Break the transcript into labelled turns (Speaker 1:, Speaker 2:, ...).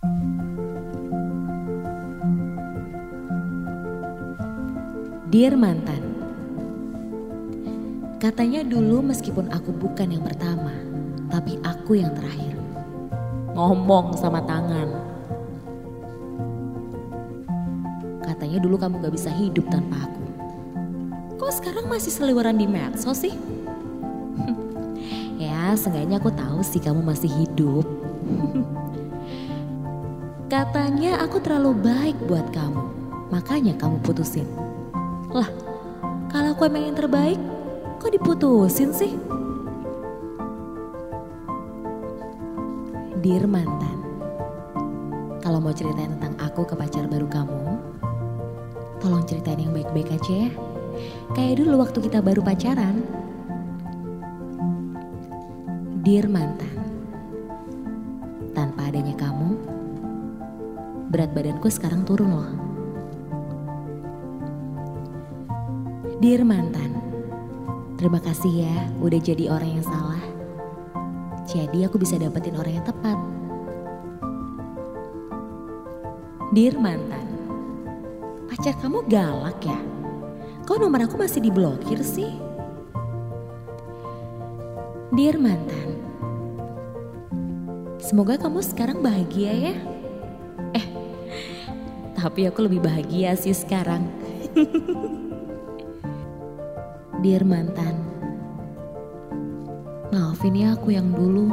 Speaker 1: Dear mantan, katanya dulu meskipun aku bukan yang pertama, tapi aku yang terakhir. Ngomong sama tangan. Katanya dulu kamu gak bisa hidup tanpa aku. Kok sekarang masih seliweran di medsos sih? ya, seenggaknya aku tahu sih kamu masih hidup. Katanya aku terlalu baik buat kamu, makanya kamu putusin. Lah, kalau aku emang yang terbaik, kok diputusin sih? Dear mantan, kalau mau ceritain tentang aku ke pacar baru kamu, tolong ceritain yang baik-baik aja ya. Kayak dulu waktu kita baru pacaran. Dear mantan, tanpa adanya kamu, berat badanku sekarang turun loh. Dear mantan, terima kasih ya udah jadi orang yang salah. Jadi aku bisa dapetin orang yang tepat. Dear mantan, pacar kamu galak ya? Kok nomor aku masih diblokir sih? Dear mantan, semoga kamu sekarang bahagia ya. Eh, tapi aku lebih bahagia sih sekarang. Dear mantan, maafin ya aku yang dulu